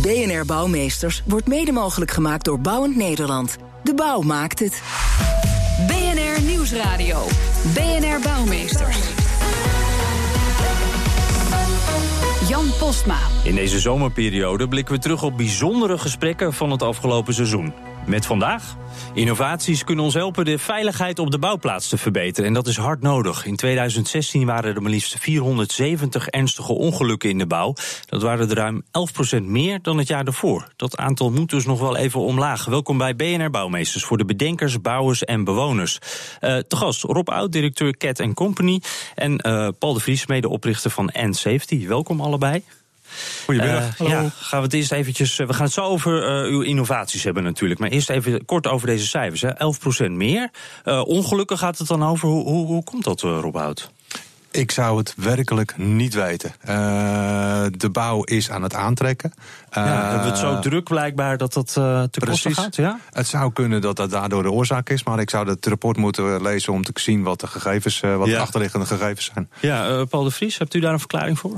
BNR Bouwmeesters wordt mede mogelijk gemaakt door Bouwend Nederland. De bouw maakt het. BNR Nieuwsradio. BNR Bouwmeesters. Jan Postma. In deze zomerperiode blikken we terug op bijzondere gesprekken van het afgelopen seizoen. Met vandaag. Innovaties kunnen ons helpen de veiligheid op de bouwplaats te verbeteren. En dat is hard nodig. In 2016 waren er maar liefst 470 ernstige ongelukken in de bouw. Dat waren er ruim 11% meer dan het jaar daarvoor. Dat aantal moet dus nog wel even omlaag. Welkom bij BNR Bouwmeesters voor de bedenkers, bouwers en bewoners. Uh, te gast Rob Oud, directeur Cat Company. En uh, Paul de Vries, medeoprichter van N-Safety. Welkom allebei. Goedemiddag. Uh, ja, gaan we het eerst eventjes. We gaan het zo over uh, uw innovaties hebben natuurlijk. Maar eerst even kort over deze cijfers. Hè. 11% meer. Uh, ongelukken gaat het dan over. Hoe, hoe, hoe komt dat, Rob Hout? Ik zou het werkelijk niet weten. Uh, de bouw is aan het aantrekken. Uh, ja, hebben we het zo druk blijkbaar dat dat uh, te kosten gaat? Ja? Het zou kunnen dat dat daardoor de oorzaak is. Maar ik zou het rapport moeten lezen om te zien wat de gegevens, wat ja. de achterliggende gegevens zijn. Ja, Paul de Vries, hebt u daar een verklaring voor?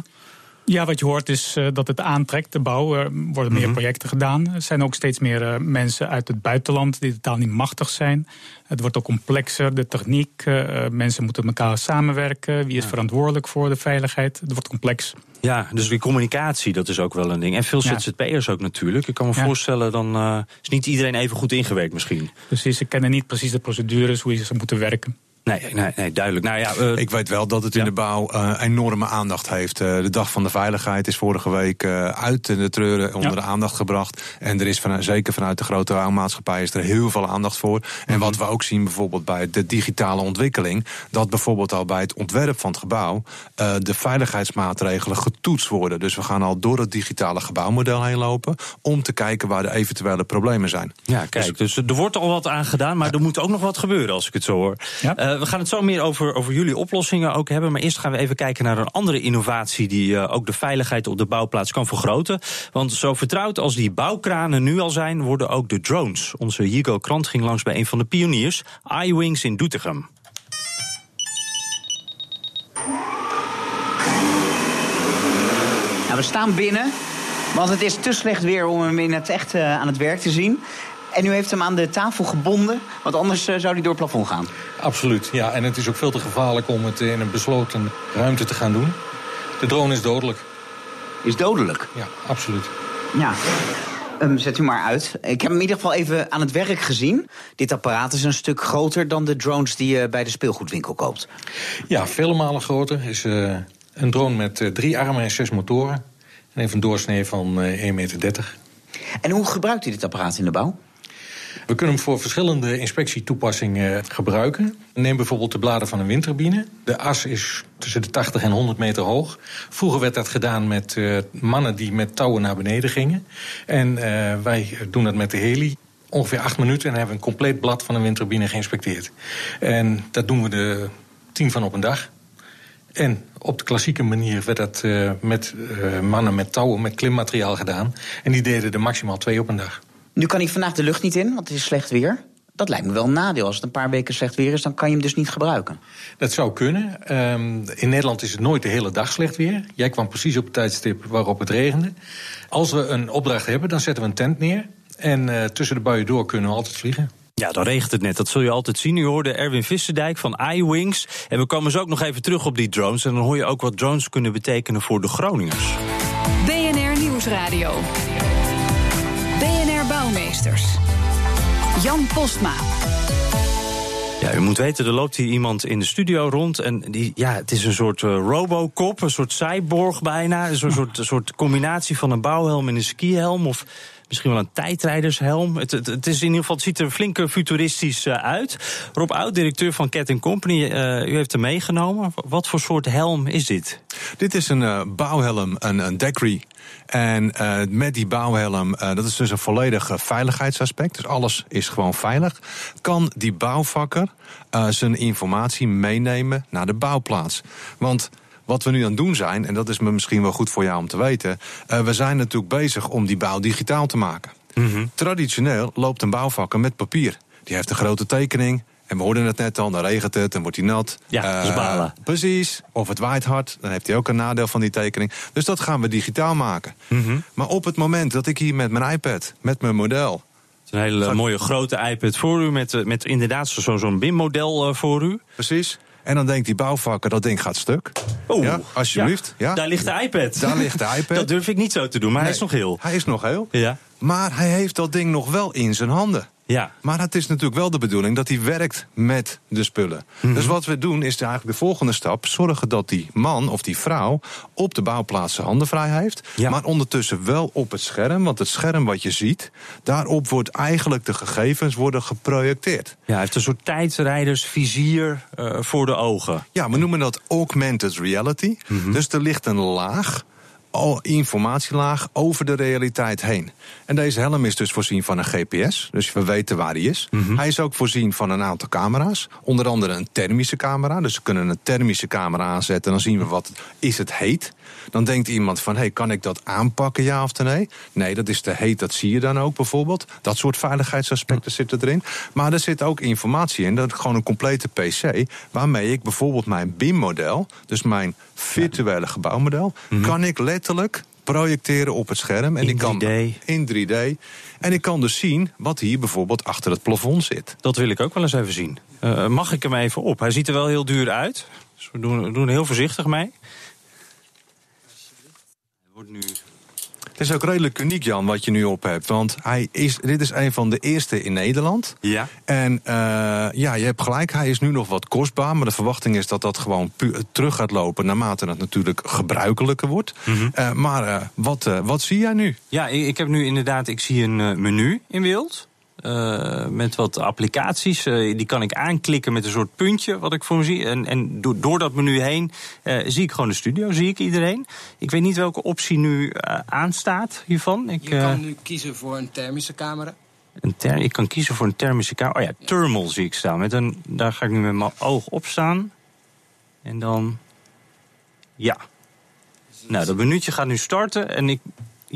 Ja, wat je hoort is uh, dat het aantrekt, de bouw. Er worden meer mm -hmm. projecten gedaan. Er zijn ook steeds meer uh, mensen uit het buitenland die totaal niet machtig zijn. Het wordt ook complexer, de techniek. Uh, mensen moeten met elkaar samenwerken. Wie is ja. verantwoordelijk voor de veiligheid? Het wordt complex. Ja, dus die communicatie, dat is ook wel een ding. En veel ZZP'ers ook natuurlijk. Ik kan me ja. voorstellen, dan is niet iedereen even goed ingewerkt misschien. Precies, ze kennen niet precies de procedures, hoe ze moeten werken. Nee, nee, nee, duidelijk. Nou ja, uh, ik weet wel dat het in ja. de bouw uh, enorme aandacht heeft. Uh, de Dag van de Veiligheid is vorige week uit de treuren onder ja. de aandacht gebracht. En er is van, zeker vanuit de grote bouwmaatschappij is er heel veel aandacht voor. En mm -hmm. wat we ook zien bijvoorbeeld bij de digitale ontwikkeling... dat bijvoorbeeld al bij het ontwerp van het gebouw... de veiligheidsmaatregelen getoetst worden. Dus we gaan al door het digitale gebouwmodel heen lopen... om te kijken waar de eventuele problemen zijn. Ja, kijk, dus, dus er wordt al wat aan gedaan... maar er moet ook nog wat gebeuren als ik het zo hoor. Ja. Uh, we gaan het zo meer over, over jullie oplossingen ook hebben. Maar eerst gaan we even kijken naar een andere innovatie die uh, ook de veiligheid op de bouwplaats kan vergroten. Want zo vertrouwd als die bouwkranen nu al zijn, worden ook de drones. Onze Hugo Krant ging langs bij een van de pioniers, iWings in Doetinchem. Nou, we staan binnen, want het is te slecht weer om hem in het echt uh, aan het werk te zien. En u heeft hem aan de tafel gebonden, want anders uh, zou hij door het plafond gaan. Absoluut, ja. En het is ook veel te gevaarlijk om het in een besloten ruimte te gaan doen. De drone is dodelijk. Is dodelijk? Ja, absoluut. Ja. Um, zet u maar uit. Ik heb hem in ieder geval even aan het werk gezien. Dit apparaat is een stuk groter dan de drones die je bij de speelgoedwinkel koopt. Ja, vele malen groter. is uh, een drone met uh, drie armen en zes motoren. En heeft een doorsnee van uh, 1,30 meter. En hoe gebruikt u dit apparaat in de bouw? We kunnen hem voor verschillende inspectietoepassingen gebruiken. Neem bijvoorbeeld de bladen van een windturbine. De as is tussen de 80 en 100 meter hoog. Vroeger werd dat gedaan met uh, mannen die met touwen naar beneden gingen. En uh, wij doen dat met de heli. Ongeveer acht minuten en hebben een compleet blad van een windturbine geïnspecteerd. En dat doen we de tien van op een dag. En op de klassieke manier werd dat met mannen met touwen, met klimmateriaal gedaan. En die deden er maximaal twee op een dag. Nu kan hij vandaag de lucht niet in, want het is slecht weer. Dat lijkt me wel een nadeel. Als het een paar weken slecht weer is, dan kan je hem dus niet gebruiken. Dat zou kunnen. Um, in Nederland is het nooit de hele dag slecht weer. Jij kwam precies op het tijdstip waarop het regende. Als we een opdracht hebben, dan zetten we een tent neer. En uh, tussen de buien door kunnen we altijd vliegen. Ja, dan regent het net. Dat zul je altijd zien. U hoorde Erwin Visserdijk van iWings. En we komen zo ook nog even terug op die drones. En dan hoor je ook wat drones kunnen betekenen voor de Groningers. BNR Nieuwsradio. Jan Postma. Ja, u moet weten, er loopt hier iemand in de studio rond. En die, ja, het is een soort uh, robocop, een soort cyborg bijna. Een soort, soort, soort combinatie van een bouwhelm en een skihelm. Of Misschien wel een tijdrijdershelm. Het, het, is in ieder geval, ziet er flink futuristisch uh, uit. Rob Oud, directeur van Cat Company, uh, u heeft hem meegenomen. Wat voor soort helm is dit? Dit is een uh, bouwhelm, een, een. En met die bouwhelm, dat is dus een volledig veiligheidsaspect. Dus alles is gewoon veilig. Kan die bouwvakker zijn informatie meenemen naar de bouwplaats. Want wat we nu aan het doen zijn, en dat is misschien wel goed voor jou om te weten. we zijn natuurlijk bezig om die bouw digitaal te maken. Mm -hmm. Traditioneel loopt een bouwvakker met papier. Die heeft een grote tekening, en we hoorden het net al, dan regent het, dan wordt hij nat. Ja, is balen. Uh, precies. Of het waait hard, dan heeft hij ook een nadeel van die tekening. Dus dat gaan we digitaal maken. Mm -hmm. Maar op het moment dat ik hier met mijn iPad, met mijn model... Het is een hele mooie grote iPad voor u, met, met inderdaad zo'n zo BIM-model uh, voor u. Precies. En dan denkt die bouwvakker, dat ding gaat stuk. Oeh, ja, alsjeblieft. Ja. Daar ligt de iPad. Daar ligt de iPad. dat durf ik niet zo te doen, maar nee, hij is nog heel. Hij is nog heel. Ja. Maar hij heeft dat ding nog wel in zijn handen. Ja. Maar het is natuurlijk wel de bedoeling dat hij werkt met de spullen. -hmm. Dus wat we doen is eigenlijk de volgende stap: zorgen dat die man of die vrouw op de bouwplaats zijn handen vrij heeft. Ja. Maar ondertussen wel op het scherm. Want het scherm wat je ziet, daarop wordt eigenlijk de gegevens worden geprojecteerd. Ja, hij heeft een soort tijdrijdersvizier uh, voor de ogen. Ja, we noemen dat augmented reality. -hmm. Dus er ligt een laag informatielaag over de realiteit heen. En deze helm is dus voorzien van een GPS, dus we weten waar hij is. Mm -hmm. Hij is ook voorzien van een aantal camera's, onder andere een thermische camera. Dus we kunnen een thermische camera aanzetten en dan zien we wat is het heet. Dan denkt iemand van, hey, kan ik dat aanpakken, ja of nee? Nee, dat is te heet, dat zie je dan ook bijvoorbeeld. Dat soort veiligheidsaspecten zitten erin. Maar er zit ook informatie in, dat is gewoon een complete PC... waarmee ik bijvoorbeeld mijn BIM-model, dus mijn virtuele gebouwmodel... Mm -hmm. kan ik letterlijk projecteren op het scherm. En in ik kan 3D. In 3D. En ik kan dus zien wat hier bijvoorbeeld achter het plafond zit. Dat wil ik ook wel eens even zien. Uh, mag ik hem even op? Hij ziet er wel heel duur uit. Dus we doen, we doen er heel voorzichtig mee. Wordt nu het is ook redelijk uniek, Jan, wat je nu op hebt. Want hij is, dit is een van de eerste in Nederland. Ja. En uh, ja, je hebt gelijk, hij is nu nog wat kostbaar. Maar de verwachting is dat dat gewoon terug gaat lopen... naarmate het natuurlijk gebruikelijker wordt. Mm -hmm. uh, maar uh, wat, wat zie jij nu? Ja, ik, ik heb nu inderdaad ik zie een menu in beeld. Uh, met wat applicaties. Uh, die kan ik aanklikken met een soort puntje wat ik voor me zie. En, en door, door dat menu heen uh, zie ik gewoon de studio, zie ik iedereen. Ik weet niet welke optie nu aanstaat hiervan. Ik, Je kan nu kiezen voor een thermische camera. Een ther ik kan kiezen voor een thermische camera. Oh ja, thermal zie ik staan. Met een, daar ga ik nu met mijn oog op staan. En dan... Ja. Nou, dat menuutje gaat nu starten en ik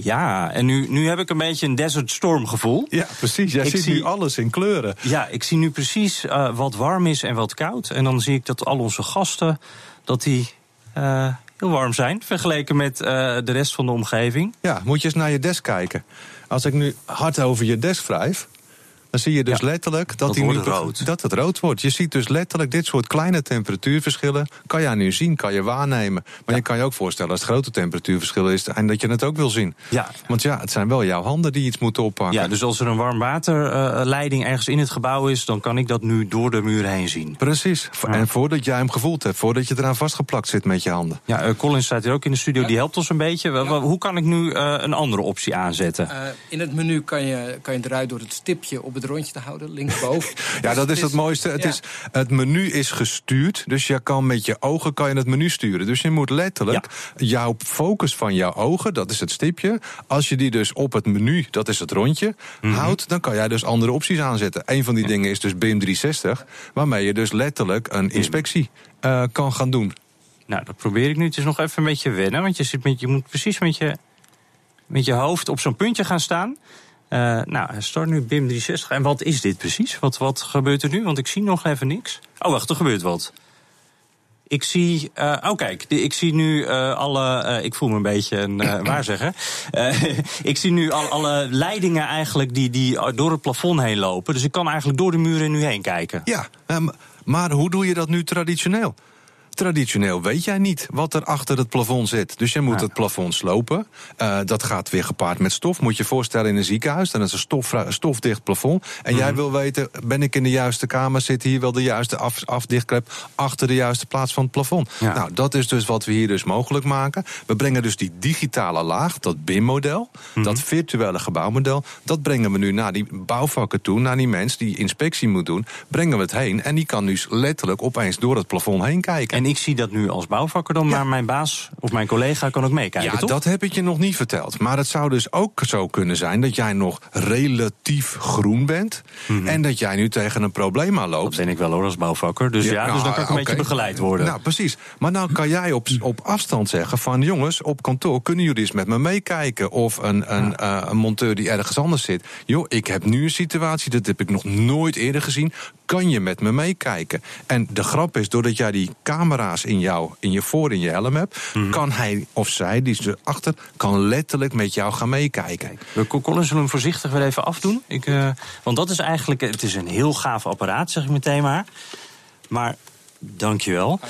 ja, en nu, nu heb ik een beetje een Desert Storm gevoel. Ja, precies. Jij ik ziet zie, nu alles in kleuren. Ja, ik zie nu precies uh, wat warm is en wat koud. En dan zie ik dat al onze gasten dat die uh, heel warm zijn vergeleken met uh, de rest van de omgeving. Ja, moet je eens naar je desk kijken. Als ik nu hard over je desk wrijf, dan zie je dus ja, letterlijk dat, dat, die nu rood. dat het rood wordt. Je ziet dus letterlijk dit soort kleine temperatuurverschillen. Kan je nu zien, kan je waarnemen. Maar ja. je kan je ook voorstellen als het grote temperatuurverschillen is en dat je het ook wil zien. Ja. Want ja, het zijn wel jouw handen die iets moeten oppakken. Ja, dus als er een warmwaterleiding uh, ergens in het gebouw is, dan kan ik dat nu door de muur heen zien. Precies. Ja. En voordat jij hem gevoeld hebt, voordat je eraan vastgeplakt zit met je handen. Ja, uh, Colin staat hier ook in de studio, die helpt ons een beetje. Hoe kan ik nu uh, een andere optie aanzetten? in het menu kan je, kan je eruit door het stipje op het rondje te houden linksboven. ja, dat is het mooiste. Het, ja. is, het menu is gestuurd, dus je kan met je ogen kan je het menu sturen. Dus je moet letterlijk ja. jouw focus van jouw ogen, dat is het stipje. Als je die dus op het menu, dat is het rondje, mm -hmm. houdt, dan kan jij dus andere opties aanzetten. Een van die ja. dingen is dus BIM 360, waarmee je dus letterlijk een inspectie uh, kan gaan doen. Nou, dat probeer ik nu. Het is nog even een beetje wennen, want je, zit met, je moet precies met je, met je hoofd op zo'n puntje gaan staan. Uh, nou, hij start nu BIM 360. En wat is dit precies? Wat, wat gebeurt er nu? Want ik zie nog even niks. Oh, wacht, er gebeurt wat. Ik zie, uh, oh kijk, ik zie nu uh, alle, uh, ik voel me een beetje een waarzegger. ik zie nu al, alle leidingen eigenlijk die, die door het plafond heen lopen. Dus ik kan eigenlijk door de muren nu heen kijken. Ja, um, maar hoe doe je dat nu traditioneel? Traditioneel weet jij niet wat er achter het plafond zit. Dus je moet het plafond slopen. Uh, dat gaat weer gepaard met stof. Moet je je voorstellen in een ziekenhuis. Dan is een stof, stofdicht plafond. En jij mhm. wil weten, ben ik in de juiste kamer? Zit hier wel de juiste af, afdichtklep achter de juiste plaats van het plafond? Nou, dat is dus wat we hier dus mogelijk maken. We brengen dus die digitale laag, dat BIM-model, mhm. dat virtuele gebouwmodel, dat brengen we nu naar die bouwvakken toe, naar die mens die inspectie moet doen, brengen we het heen. En die kan dus letterlijk opeens door het plafond heen kijken. En ik zie dat nu als bouwvakker dan, maar mijn baas of mijn collega kan ook meekijken. Ja, toch? dat heb ik je nog niet verteld. Maar het zou dus ook zo kunnen zijn dat jij nog relatief groen bent. Mhm. En dat jij nu tegen een probleem aanloopt. Dat ben ik wel hoor als bouwvakker. Dus ja, dus dan kan ik een beetje begeleid worden. Nou, precies. Maar nou kan jij op, op afstand zeggen van jongens, op kantoor kunnen jullie eens met me meekijken. Of een, een, uh, een monteur die ergens anders zit. Joh, ik heb nu een situatie, dat heb ik nog nooit eerder gezien. Kan je met me meekijken? En de grap is, doordat jij die camera's in jou, in je voor, in je helm hebt, mhm. kan hij of zij, die is erachter, kan letterlijk met jou gaan meekijken. We Colin zullen hem voorzichtig weer even afdoen. Ik, uh, want dat is eigenlijk, het is een heel gaaf apparaat, zeg ik meteen maar. Maar Dankjewel.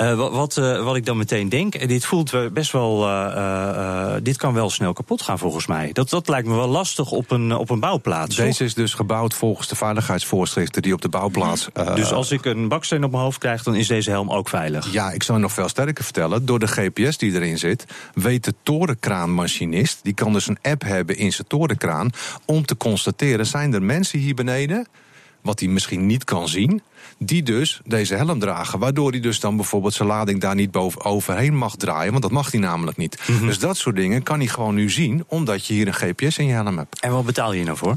Uh, wat, uh, wat ik dan meteen denk, eh, dit voelt best wel. Uh, dit kan wel snel kapot gaan volgens mij. Dat, dat lijkt me wel lastig op een, op een bouwplaats. Deze is dus gebouwd volgens de veiligheidsvoorschriften die op de bouwplaats. dus als ik een baksteen op mijn hoofd krijg, dan is deze helm ook veilig? Ja, ik zou nog veel sterker vertellen. Door de GPS die erin zit, weet de torenkraanmachinist. die kan dus een app hebben in zijn torenkraan. om te constateren: zijn er mensen hier beneden wat hij misschien niet kan zien, die dus deze helm dragen. Waardoor hij dus dan bijvoorbeeld zijn lading daar niet boven overheen mag draaien, want dat mag hij namelijk niet. Mhm. Dus dat soort dingen kan hij gewoon nu zien, omdat je hier een GPS in je helm hebt. En wat betaal je nou voor?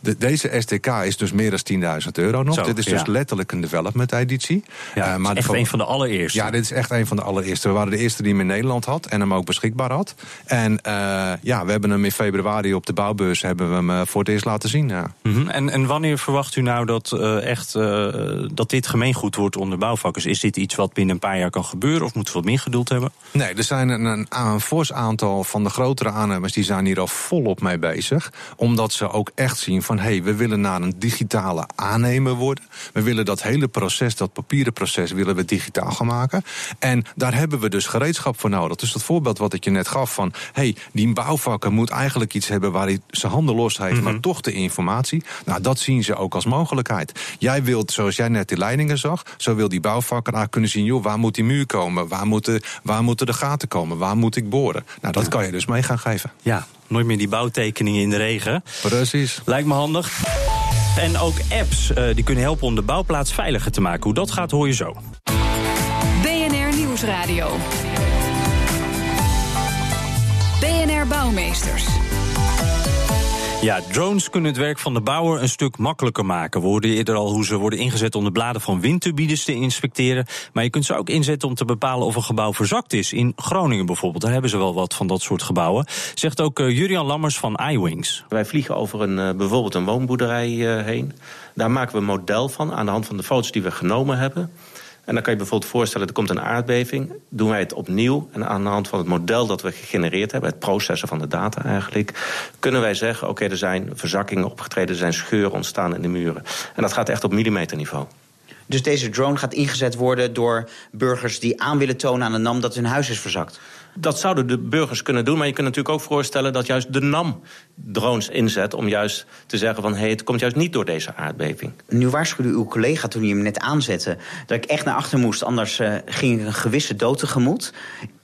De, deze STK is dus meer dan 10.000 euro nog. dit is dus letterlijk een development editie. Ja, uh, maar echt een van de allereerste. Ja, dit is echt een van de allereerste. We waren de eerste die hem in Nederland had en hem ook beschikbaar had. En uh, ja, we hebben hem in februari op de bouwbeurs hebben we hem uh, voor het eerst laten zien. Ja. Mm -hmm. en, en wanneer verwacht u nou dat echt dat dit gemeengoed wordt onder bouwvakkers? Is dit iets wat binnen een paar jaar kan gebeuren of moeten we wat meer geduld hebben? Nee, er zijn een, een, een fors aantal van de grotere aannemers die zijn hier al volop mee bezig. Omdat ze ook echt zien van hé, hey, we willen naar een digitale aannemer worden. We willen dat hele proces, dat papieren proces, willen we digitaal gaan maken. En daar hebben we dus gereedschap voor nodig. Dus dat voorbeeld wat ik je net gaf van hé, hey, die bouwvakker moet eigenlijk iets hebben waar hij zijn handen los heeft, maar mhm. toch de informatie. Nou, dat zien ze ook als mogelijkheid. Jij wilt, zoals jij net die leidingen zag, zo wil die bouwvakker kunnen zien, joh, waar moet die muur komen? Waar moeten, waar moeten de gaten komen? Waar moet ik boren? Nou, dat kan je dus mee gaan geven. Ja, Nooit meer die bouwtekeningen in de regen. Precies. Lijkt me handig. En ook apps uh, die kunnen helpen om de bouwplaats veiliger te maken. Hoe dat gaat hoor je zo. BNR Nieuwsradio. BNR Bouwmeesters. Ja, drones kunnen het werk van de bouwer een stuk makkelijker maken. We hoorden eerder al hoe ze worden ingezet om de bladen van windturbines te inspecteren. Maar je kunt ze ook inzetten om te bepalen of een gebouw verzakt is. In Groningen bijvoorbeeld, daar hebben ze wel wat van dat soort gebouwen. Zegt ook uh, Jurian Lammers van iWings. Wij vliegen over een, uh, bijvoorbeeld een woonboerderij uh, heen. Daar maken we een model van aan de hand van de foto's die we genomen hebben. En dan kan je bijvoorbeeld voorstellen, er komt een aardbeving. Doen wij het opnieuw en aan de hand van het model dat we gegenereerd hebben... het processen van de data eigenlijk... kunnen wij zeggen, oké, er zijn verzakkingen opgetreden... er zijn scheuren ontstaan in de muren. En dat gaat echt op millimeterniveau. Dus deze drone gaat ingezet worden door burgers die aan willen tonen aan de NAM dat hun huis is verzakt? Dat zouden de burgers kunnen doen. Maar je kunt natuurlijk ook voorstellen dat juist de NAM drones inzet... om juist te zeggen van, hé, hey, het komt juist niet door deze aardbeving. Nu waarschuwde uw collega toen hij hem net aanzette... dat ik echt naar achter moest, anders uh, ging ik een gewisse dood tegemoet.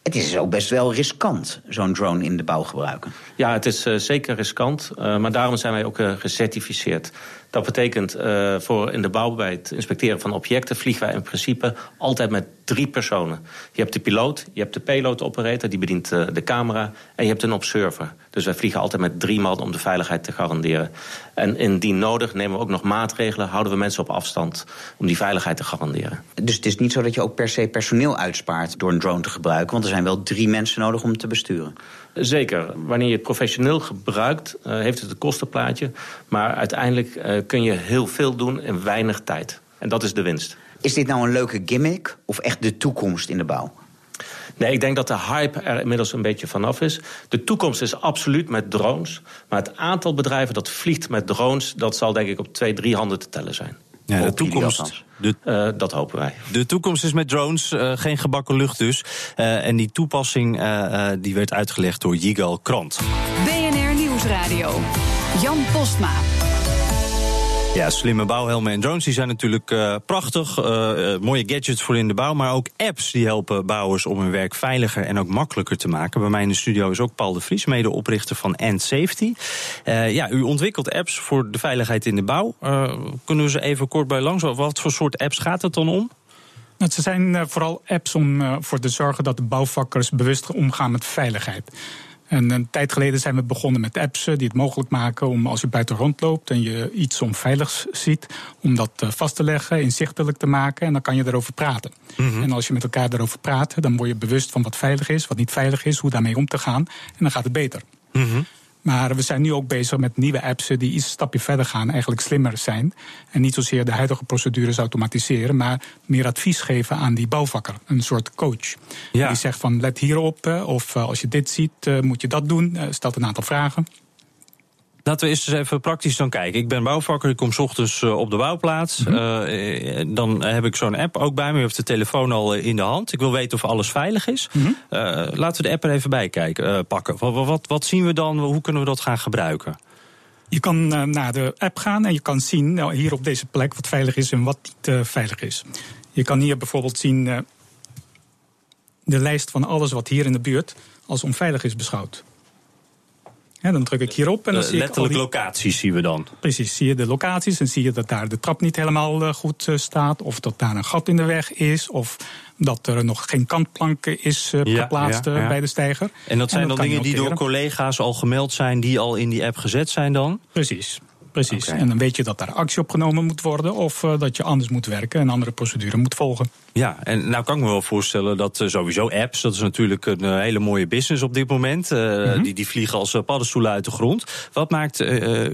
Het is ook best wel riskant, zo'n drone in de bouw gebruiken. Ja, het is uh, zeker riskant, uh, maar daarom zijn wij ook gecertificeerd. Dat betekent uh, voor in de bouw bij het inspecteren van objecten vliegen wij in principe altijd met drie personen. Je hebt de piloot, je hebt de payload operator, die bedient uh, de camera, en je hebt een observer. Dus wij vliegen altijd met drie man om de veiligheid te garanderen. En indien nodig nemen we ook nog maatregelen, houden we mensen op afstand om die veiligheid te garanderen. Dus het is niet zo dat je ook per se personeel uitspaart door een drone te gebruiken, want er zijn wel drie mensen nodig om te besturen. Zeker. Wanneer je het professioneel gebruikt, uh, heeft het een kostenplaatje. Maar uiteindelijk uh, kun je heel veel doen in weinig tijd. En dat is de winst. Is dit nou een leuke gimmick of echt de toekomst in de bouw? Nee, ik denk dat de hype er inmiddels een beetje vanaf is. De toekomst is absoluut met drones. Maar het aantal bedrijven dat vliegt met drones... dat zal denk ik op twee, drie handen te tellen zijn. Ja, de toekomst. De, Eh, dat hopen wij. de toekomst is met drones, eh, geen gebakken lucht dus. Eh, en die toepassing eh, eh, die werd uitgelegd door Yigal Krant. BNR Nieuwsradio. Jan Postma. Ja, slimme bouwhelmen en drones die zijn natuurlijk eh, prachtig. eh, eh, mooie gadgets voor in de bouw. Maar ook apps die helpen bouwers om hun werk veiliger en ook makkelijker te maken. Bij mij in de studio is ook Paul de Vries, medeoprichter van End Safety. Ja, u ontwikkelt apps voor de veiligheid in de bouw. Kunnen we ze even kort bij langs? Wat voor soort apps gaat het dan om? Nou, ze zijn vooral apps om uh, voor te zorgen dat de bouwvakkers bewust omgaan met veiligheid. En een tijd geleden zijn we begonnen met apps die het mogelijk maken om als je buiten rondloopt en je iets onveiligs ziet, om dat eh, vast te leggen, inzichtelijk te maken en dan kan je erover praten. Mm -hmm. En als je met elkaar erover praat, dan word je bewust van wat veilig is, wat niet veilig is, hoe daarmee om te gaan en dan gaat het beter. Mm -hmm. Maar we zijn nu ook bezig met nieuwe apps die iets een stapje verder gaan, eigenlijk slimmer zijn. En niet zozeer de huidige procedures automatiseren, maar meer advies geven aan die bouwvakker. Een soort coach. Ja. Die zegt van let hierop, of als je dit ziet, moet je dat doen. Stelt een aantal vragen. Laten we eens even praktisch dan kijken. Ik ben bouwvakker, ik kom 's ochtends op de bouwplaats. Mm -hmm. uh, dan heb ik zo'n app ook bij me. Heeft de telefoon al in de hand. Ik wil weten of alles veilig is. Mm -hmm. uh, laten we de app er even bij kijken, uh, pakken. Wat, wat, wat, zien we dan? Hoe kunnen we dat gaan gebruiken? Je kan naar de app gaan en je kan zien nou, hier op deze plek wat veilig is en wat niet veilig is. Je kan hier bijvoorbeeld zien de lijst van alles wat hier in de buurt als onveilig is beschouwd. Ja, dan druk ik hierop en dan zie letterlijk ik die... locaties zien we dan. Precies, zie je de locaties en zie je dat daar de trap niet helemaal uh, goed uh, staat, of dat daar een gat in de weg is, of dat er nog geen kantplank is geplaatst ja, ja. bij de steiger. En dat zijn en dan dingen die door collega's al gemeld zijn, die al in die app gezet zijn dan? Precies. Precies. Okay. En dan weet je dat daar actie op genomen moet worden of uh, dat je anders moet werken en andere procedure moet volgen. Ja, en nou kan ik me wel voorstellen dat uh, sowieso apps, dat is natuurlijk een uh, hele mooie business op dit moment. Mm -hmm. die, die vliegen als paddenstoelen uit de grond. Wat maakt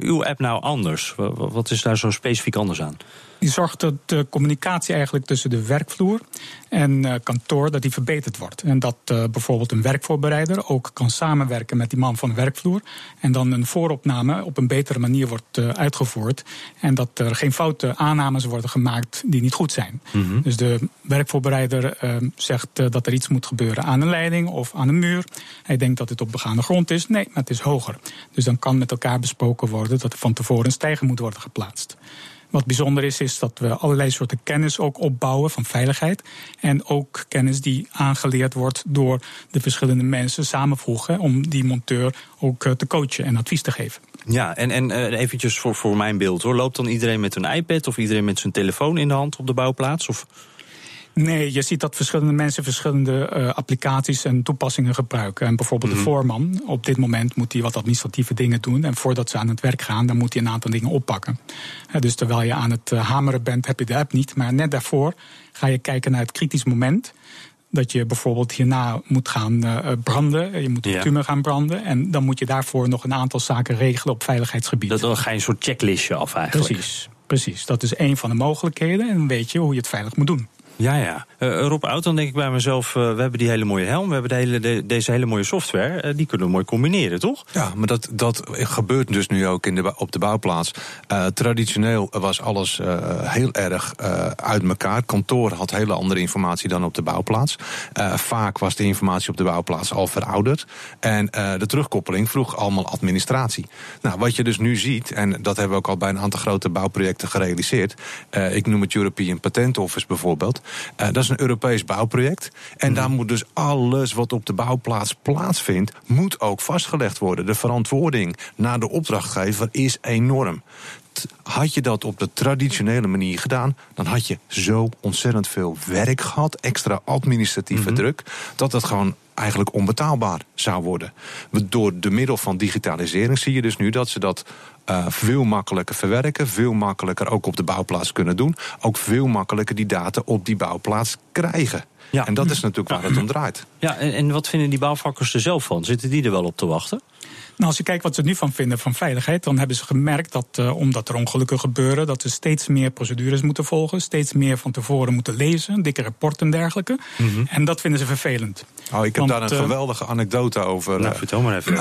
uw app nou anders? Wat is daar zo specifiek anders aan? Die zorgt dat de communicatie eigenlijk tussen de werkvloer en uh, kantoor dat die verbeterd wordt. En dat uh, bijvoorbeeld een werkvoorbereider ook kan samenwerken met die man van de werkvloer. En dan een vooropname op een betere manier wordt uh, uitgevoerd. En dat er geen foute aannames worden gemaakt die niet goed zijn. Mm -hmm. Dus de werkvoorbereider zegt dat er iets moet gebeuren aan een leiding of aan een muur. Hij denkt dat het op begaande grond is. Nee, maar het is hoger. Dus dan kan met elkaar besproken worden dat er van tevoren een stijger moet worden geplaatst. Wat bijzonder is, is dat we allerlei soorten kennis ook opbouwen van veiligheid. En ook kennis die aangeleerd wordt door de verschillende mensen samenvoegen. om die monteur ook te coachen en advies te geven. Ja, en, en uh, eventjes voor, voor mijn beeld hoor. Loopt dan iedereen met een iPad of iedereen met zijn telefoon in de hand op de bouwplaats? Of? Nee, je ziet dat verschillende mensen verschillende uh, applicaties en toepassingen gebruiken. En bijvoorbeeld mm -hmm. de voorman, op dit moment moet hij wat administratieve dingen doen. En voordat ze aan het werk gaan, dan moet hij een aantal dingen oppakken. Dus terwijl je aan het uh, hameren bent, heb je de app niet. Maar net daarvoor ga je kijken naar het kritisch moment. Dat je bijvoorbeeld hierna moet gaan branden. Je moet bitumen ja. gaan branden. En dan moet je daarvoor nog een aantal zaken regelen op veiligheidsgebied. Dat dan ga je een soort checklistje af eigenlijk. Precies, precies. Dat is een van de mogelijkheden. En dan weet je hoe je het veilig moet doen. Ja, ja. Uh, Rob Oud, dan denk ik bij mezelf, uh, we hebben die hele mooie helm, we hebben de hele, de, deze hele mooie software, uh, die kunnen we mooi combineren, toch? Ja, maar dat, dat gebeurt dus nu ook in de, op de bouwplaats. traditioneel was alles heel erg uit elkaar. Kantoor had hele andere informatie dan op de bouwplaats. vaak was de informatie op de bouwplaats al verouderd. En de terugkoppeling vroeg allemaal administratie. Nou, wat je dus nu ziet, en dat hebben we ook al bij een aantal grote bouwprojecten gerealiseerd. ik noem het European Patent Office bijvoorbeeld. Uh, dat is een Europees bouwproject. En mm. daar moet dus alles wat op de bouwplaats plaatsvindt, moet ook vastgelegd worden. De verantwoording naar de opdrachtgever is enorm. Had je dat op de traditionele manier gedaan, dan had je zo ontzettend veel werk gehad, extra administratieve mm -hmm. druk, dat het gewoon eigenlijk onbetaalbaar zou worden. Door de middel van digitalisering zie je dus nu dat ze dat uh, veel makkelijker verwerken, veel makkelijker ook op de bouwplaats kunnen doen, ook veel makkelijker die data op die bouwplaats krijgen. Ja. En dat is natuurlijk waar het om draait. Ja, en, en wat vinden die bouwvakkers er zelf van? Zitten die er wel op te wachten? Nou, als je kijkt wat ze nu van vinden van veiligheid, dan hebben ze gemerkt dat uh, omdat er ongelukken gebeuren, dat ze steeds meer procedures moeten volgen, steeds meer van tevoren moeten lezen, dikke rapporten en dergelijke. Mm -hmm. En dat vinden ze vervelend. Oh, ik heb daar een geweldige anekdote over. Nou, vertel maar even.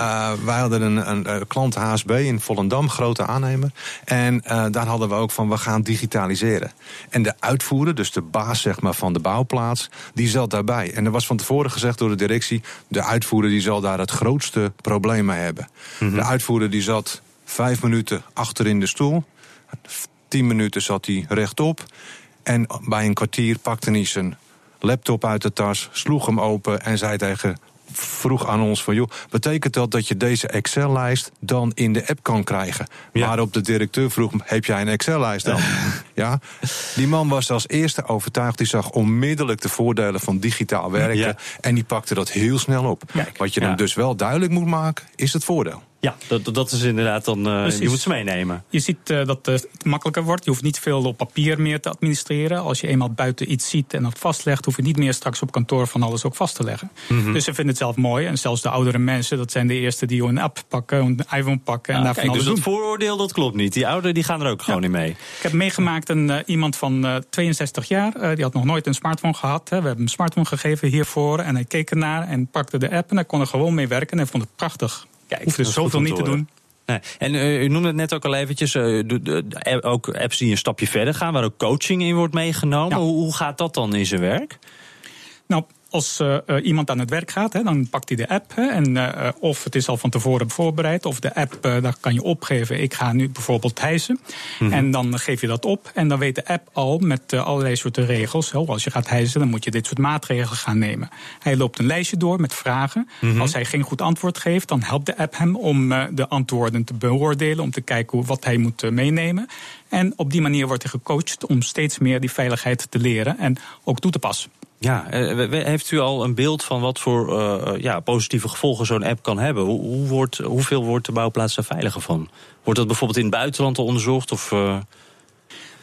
wij hadden een, een, klant HSB in Volendam, grote aannemer. En daar hadden we ook van, we gaan digitaliseren. En de uitvoerder, dus de baas zeg maar, van de bouwplaats, die zat daarbij. En er was van tevoren gezegd door de directie, de uitvoerder die zal daar het grootste probleem mee hebben. Mhm. De uitvoerder die zat vijf minuten achter in de stoel. Tien minuten zat hij rechtop. En bij een kwartier pakte hij zijn laptop uit de tas, sloeg hem open en zei tegen vroeg aan ons van, joh, betekent dat dat je deze Excel-lijst dan in de app kan krijgen? Ja. Waarop de directeur vroeg, heb jij een Excel-lijst dan? ja, die man was als eerste overtuigd, die zag onmiddellijk de voordelen van digitaal werken en die pakte dat heel snel op. Wat je dan dus wel duidelijk moet maken, is het voordeel. Ja, dat, dat is inderdaad dan. Uh, je moet ze meenemen. Je ziet uh, dat het makkelijker wordt. Je hoeft niet veel op papier meer te administreren. Als je eenmaal buiten iets ziet en dat vastlegt, hoef je niet meer straks op kantoor van alles ook vast te leggen. Mhm. Dus ze vinden het zelf mooi. En zelfs de oudere mensen, dat zijn de eerste die een app pakken, een iPhone pakken. en ah, daarvan kijk, dus dat vooroordeel dat klopt niet. Die ouderen die gaan er ook gewoon in mee. Ik heb meegemaakt een, uh, iemand van 62 jaar. die had nog nooit een smartphone gehad. Hè. We hebben een smartphone gegeven hiervoor. En hij keek ernaar en pakte de app en hij kon er gewoon mee werken. En hij vond het prachtig. Kijk, hoefde zoveel niet te doen. Nee. En uh, u noemde het net ook al eventjes, uh, de, de, ook apps die een stapje verder gaan, waar ook coaching in wordt meegenomen. Hoe, hoe gaat dat dan in zijn werk? Nou, als uh, iemand aan het werk gaat, hè, dan pakt hij de app. Hè, en, uh, of het is al van tevoren voorbereid, of de app, uh, daar kan je opgeven. Ik ga nu bijvoorbeeld hijsen. Mhm. En dan geef je dat op. En dan weet de app al met allerlei soorten regels. Hè, als je gaat hijsen, dan moet je dit soort maatregelen gaan nemen. Hij loopt een lijstje door met vragen. Mhm. Als hij geen goed antwoord geeft, dan helpt de app hem om de antwoorden te beoordelen. Om te kijken wat hij moet meenemen. En op die manier wordt hij gecoacht om steeds meer die veiligheid te leren en ook toe te passen. Ja, eh, heeft u al een beeld van wat voor uh, ja, positieve gevolgen zo'n app kan hebben? Hoe, hoe wordt, hoeveel wordt de bouwplaats er veiliger van? Wordt dat bijvoorbeeld in het buitenland al onderzocht? Of.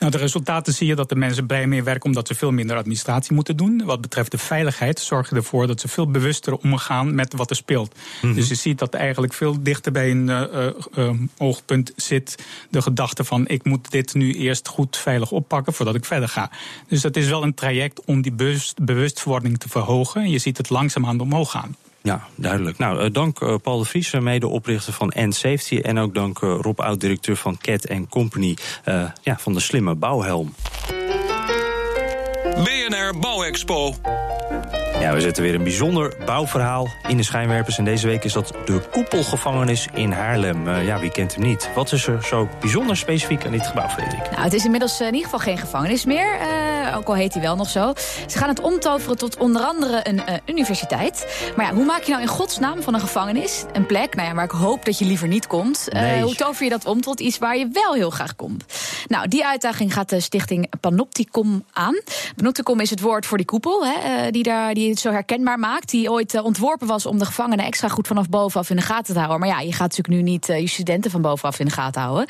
Nou, de resultaten zie je dat de mensen bij meer werken omdat ze veel minder administratie moeten doen. Wat betreft de veiligheid zorgen ervoor dat ze veel bewuster omgaan met wat er speelt. Mhm. Dus je ziet dat eigenlijk veel dichter bij een uh, uh, oogpunt zit de gedachte van ik moet dit nu eerst goed veilig oppakken voordat ik verder ga. Dus dat is wel een traject om die bewust, bewustwording te verhogen. En je ziet het langzaamaan omhoog gaan. Ja, duidelijk. Nou, uh, dank uh, Paul de Vries, medeoprichter van End Safety. En ook dank uh, Rob Oud-directeur van Cat Company ja, van de slimme bouwhelm. BNR Bouwexpo. Ja, we zetten weer een bijzonder bouwverhaal in de schijnwerpers. En deze week is dat de koepelgevangenis in Haarlem. Uh, ja, wie kent hem niet? Wat is er zo bijzonder specifiek aan dit gebouw, Frederik? Nou, het is inmiddels in ieder geval geen gevangenis meer. Uh, ook al heet hij wel nog zo. Ze gaan het omtoveren tot onder andere een uh, universiteit. Maar ja, hoe maak je nou in godsnaam van een gevangenis een plek nou ja, waar ik hoop dat je liever niet komt? Nee. hoe tover je dat om tot iets waar je wel heel graag komt? Nou, die uitdaging gaat de stichting Panopticom aan. Panopticom is het woord voor die koepel, hè, die daar... Die het zo herkenbaar maakt. Die ooit ontworpen was om de gevangenen extra goed vanaf bovenaf in de gaten te houden. Maar ja, je gaat natuurlijk nu niet je studenten van bovenaf in de gaten houden.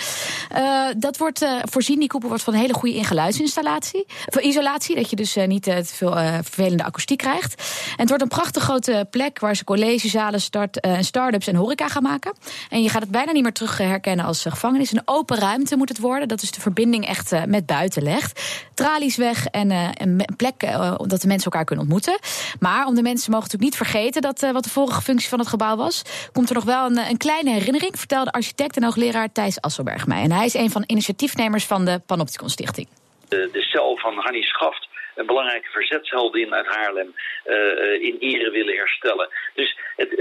Uh, dat wordt voorzien, die koepel wordt van een hele goede ingeluidsinstallatie. Voor isolatie, dat je dus niet te veel vervelende akoestiek krijgt. En het wordt een prachtig grote plek waar ze collegezalen, start, start-ups en horeca gaan maken. En je gaat het bijna niet meer terug herkennen als gevangenis. Een open ruimte moet het worden. Dat is de verbinding echt met buiten legt. Tralies weg en een plek dat de mensen elkaar kunnen ontmoeten. Maar om de mensen mogen natuurlijk niet vergeten dat wat de vorige functie van het gebouw was, komt er nog wel een, een kleine herinnering, vertelde architect en hoogleraar Thijs Asselberg mij. En hij is een van de initiatiefnemers van de Panopticon Stichting. De, de cel van Hanni Schaft een belangrijke verzetsheldin uit Haarlem uh, in ere willen herstellen. Dus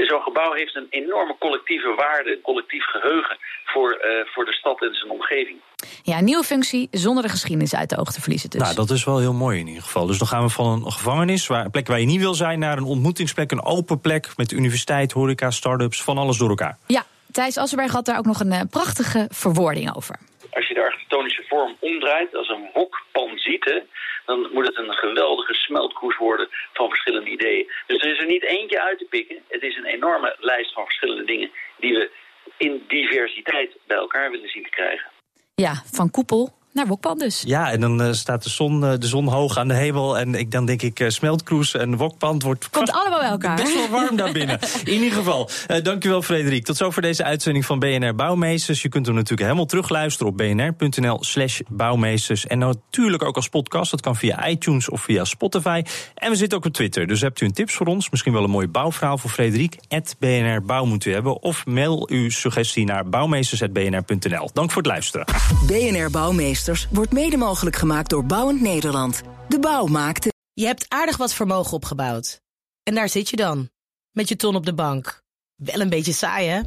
zo'n gebouw heeft een enorme collectieve waarde, een collectief geheugen voor, uh, voor de stad en zijn omgeving. Ja, een nieuwe functie zonder de geschiedenis uit de oog te verliezen. Dus. Nou, dat is wel heel mooi in ieder geval. Dus dan gaan we van een gevangenis, waar, een plek waar je niet wil zijn, naar een ontmoetingsplek, een open plek met universiteit, horeca, start-ups, van alles door elkaar. Ja, Thijs Asselberg had daar ook nog een prachtige verwoording over. Als je de architectonische vorm omdraait als een wokpan ziet, dan moet het een geweldige smeltkroes worden van verschillende ideeën. Dus er is er niet eentje uit te pikken. Het is een enorme lijst van verschillende dingen die we in diversiteit bij elkaar willen zien te krijgen. Ja, van koepel naar Wokpan dus. Ja, en dan uh, staat de zon, uh, de zon hoog aan de hemel. En ik, dan denk ik, uh, smeltkroes en wokpand wordt... Komt allemaal bij elkaar. Best wel warm daar binnen. In ieder geval, dankjewel Frederik. Tot zover deze uitzending van BNR Bouwmeesters. Je kunt hem natuurlijk helemaal terugluisteren op bnr.nl slash bouwmeesters. En natuurlijk ook als podcast. Dat kan via iTunes of via Spotify. En we zitten ook op Twitter. Dus hebt u een tips voor ons? Misschien wel een mooi bouwverhaal voor Frederik? BNR Bouw moet u hebben. Of mail uw suggestie naar bouwmeesters.bnr.nl. Dank voor het luisteren. BNR Bouwmeesters wordt mede mogelijk gemaakt door Bouwend Nederland. De bouw maakte. Je hebt aardig wat vermogen opgebouwd. En daar zit je dan, met je ton op de bank. Wel een beetje saai, hè?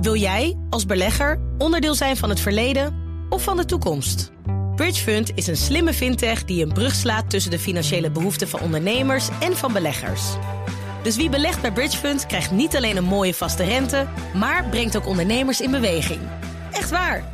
Wil jij, als belegger, onderdeel zijn van het verleden of van de toekomst? Bridgefund is een slimme fintech die een brug slaat tussen de financiële behoeften van ondernemers en van beleggers. Dus wie belegt bij Bridgefund krijgt niet alleen een mooie vaste rente, maar brengt ook ondernemers in beweging. Echt waar.